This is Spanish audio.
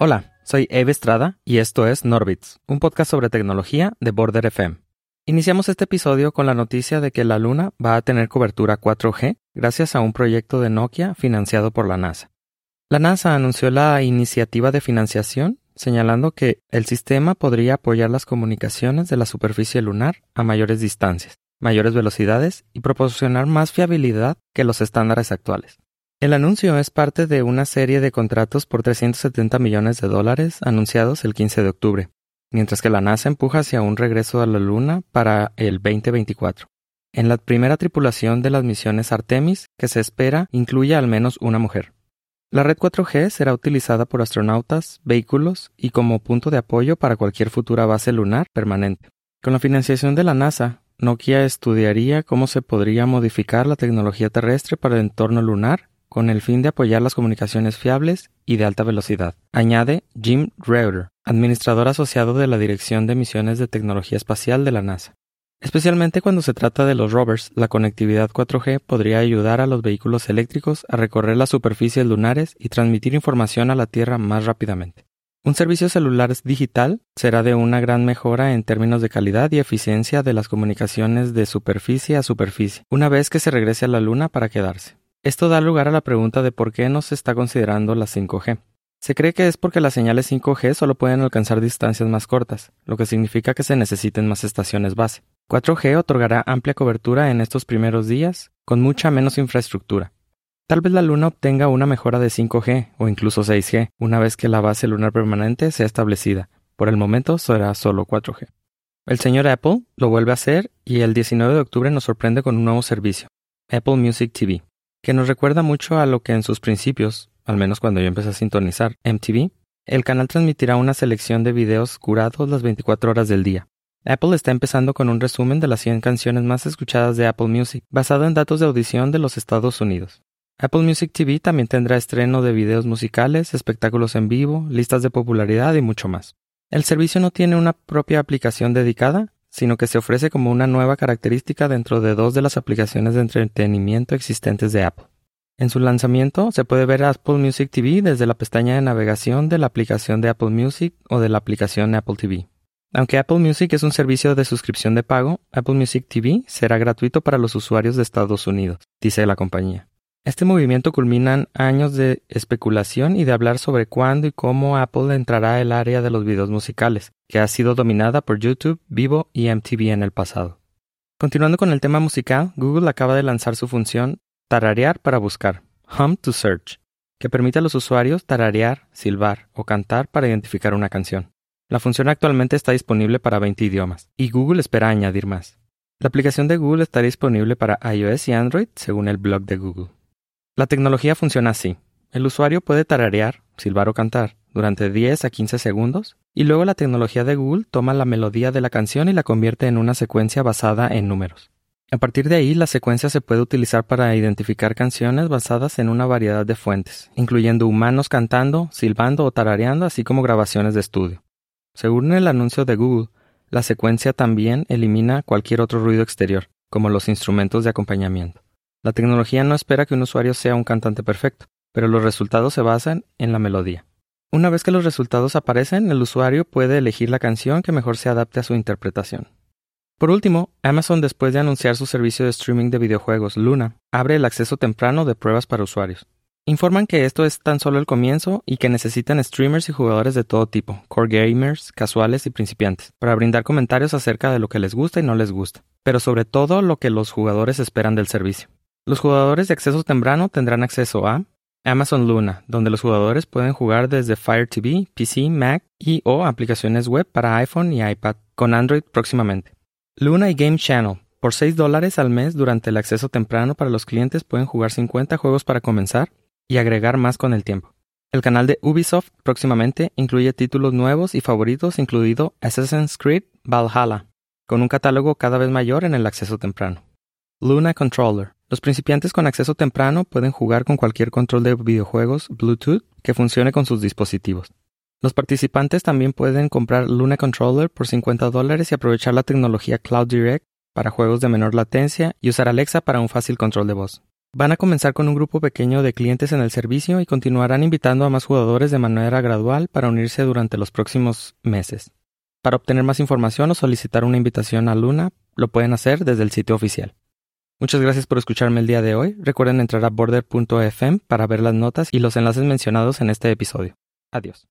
Hola, soy Eve Estrada y esto es Norbits, un podcast sobre tecnología de Border FM. Iniciamos este episodio con la noticia de que la Luna va a tener cobertura 4G gracias a un proyecto de Nokia financiado por la NASA. La NASA anunció la iniciativa de financiación señalando que el sistema podría apoyar las comunicaciones de la superficie lunar a mayores distancias, mayores velocidades y proporcionar más fiabilidad que los estándares actuales. El anuncio es parte de una serie de contratos por 370 millones de dólares anunciados el 15 de octubre, mientras que la NASA empuja hacia un regreso a la Luna para el 2024. En la primera tripulación de las misiones Artemis, que se espera incluye al menos una mujer. La red 4G será utilizada por astronautas, vehículos y como punto de apoyo para cualquier futura base lunar permanente. Con la financiación de la NASA, Nokia estudiaría cómo se podría modificar la tecnología terrestre para el entorno lunar con el fin de apoyar las comunicaciones fiables y de alta velocidad, añade Jim Reuter, administrador asociado de la Dirección de Misiones de Tecnología Espacial de la NASA. Especialmente cuando se trata de los rovers, la conectividad 4G podría ayudar a los vehículos eléctricos a recorrer las superficies lunares y transmitir información a la Tierra más rápidamente. Un servicio celular digital será de una gran mejora en términos de calidad y eficiencia de las comunicaciones de superficie a superficie, una vez que se regrese a la Luna para quedarse. Esto da lugar a la pregunta de por qué no se está considerando la 5G. Se cree que es porque las señales 5G solo pueden alcanzar distancias más cortas, lo que significa que se necesiten más estaciones base. 4G otorgará amplia cobertura en estos primeros días, con mucha menos infraestructura. Tal vez la Luna obtenga una mejora de 5G o incluso 6G una vez que la base lunar permanente sea establecida. Por el momento será solo 4G. El señor Apple lo vuelve a hacer y el 19 de octubre nos sorprende con un nuevo servicio, Apple Music TV, que nos recuerda mucho a lo que en sus principios, al menos cuando yo empecé a sintonizar MTV, el canal transmitirá una selección de videos curados las 24 horas del día. Apple está empezando con un resumen de las 100 canciones más escuchadas de Apple Music, basado en datos de audición de los Estados Unidos. Apple Music TV también tendrá estreno de videos musicales, espectáculos en vivo, listas de popularidad y mucho más. El servicio no tiene una propia aplicación dedicada, sino que se ofrece como una nueva característica dentro de dos de las aplicaciones de entretenimiento existentes de Apple. En su lanzamiento se puede ver Apple Music TV desde la pestaña de navegación de la aplicación de Apple Music o de la aplicación Apple TV. Aunque Apple Music es un servicio de suscripción de pago, Apple Music TV será gratuito para los usuarios de Estados Unidos, dice la compañía. Este movimiento culmina años de especulación y de hablar sobre cuándo y cómo Apple entrará el área de los videos musicales, que ha sido dominada por YouTube, Vivo y MTV en el pasado. Continuando con el tema musical, Google acaba de lanzar su función Tararear para buscar, Hum to Search, que permite a los usuarios tararear, silbar o cantar para identificar una canción. La función actualmente está disponible para 20 idiomas, y Google espera añadir más. La aplicación de Google está disponible para iOS y Android según el blog de Google. La tecnología funciona así. El usuario puede tararear, silbar o cantar durante 10 a 15 segundos y luego la tecnología de Google toma la melodía de la canción y la convierte en una secuencia basada en números. A partir de ahí, la secuencia se puede utilizar para identificar canciones basadas en una variedad de fuentes, incluyendo humanos cantando, silbando o tarareando, así como grabaciones de estudio. Según el anuncio de Google, la secuencia también elimina cualquier otro ruido exterior, como los instrumentos de acompañamiento. La tecnología no espera que un usuario sea un cantante perfecto, pero los resultados se basan en la melodía. Una vez que los resultados aparecen, el usuario puede elegir la canción que mejor se adapte a su interpretación. Por último, Amazon, después de anunciar su servicio de streaming de videojuegos Luna, abre el acceso temprano de pruebas para usuarios. Informan que esto es tan solo el comienzo y que necesitan streamers y jugadores de todo tipo, core gamers, casuales y principiantes, para brindar comentarios acerca de lo que les gusta y no les gusta, pero sobre todo lo que los jugadores esperan del servicio. Los jugadores de acceso temprano tendrán acceso a Amazon Luna, donde los jugadores pueden jugar desde Fire TV, PC, Mac y o aplicaciones web para iPhone y iPad, con Android próximamente. Luna y Game Channel, por 6 dólares al mes durante el acceso temprano para los clientes pueden jugar 50 juegos para comenzar y agregar más con el tiempo. El canal de Ubisoft próximamente incluye títulos nuevos y favoritos, incluido Assassin's Creed Valhalla, con un catálogo cada vez mayor en el acceso temprano. Luna Controller. Los principiantes con acceso temprano pueden jugar con cualquier control de videojuegos Bluetooth que funcione con sus dispositivos. Los participantes también pueden comprar Luna Controller por 50 dólares y aprovechar la tecnología Cloud Direct para juegos de menor latencia y usar Alexa para un fácil control de voz. Van a comenzar con un grupo pequeño de clientes en el servicio y continuarán invitando a más jugadores de manera gradual para unirse durante los próximos meses. Para obtener más información o solicitar una invitación a Luna, lo pueden hacer desde el sitio oficial. Muchas gracias por escucharme el día de hoy. Recuerden entrar a border.fm para ver las notas y los enlaces mencionados en este episodio. Adiós.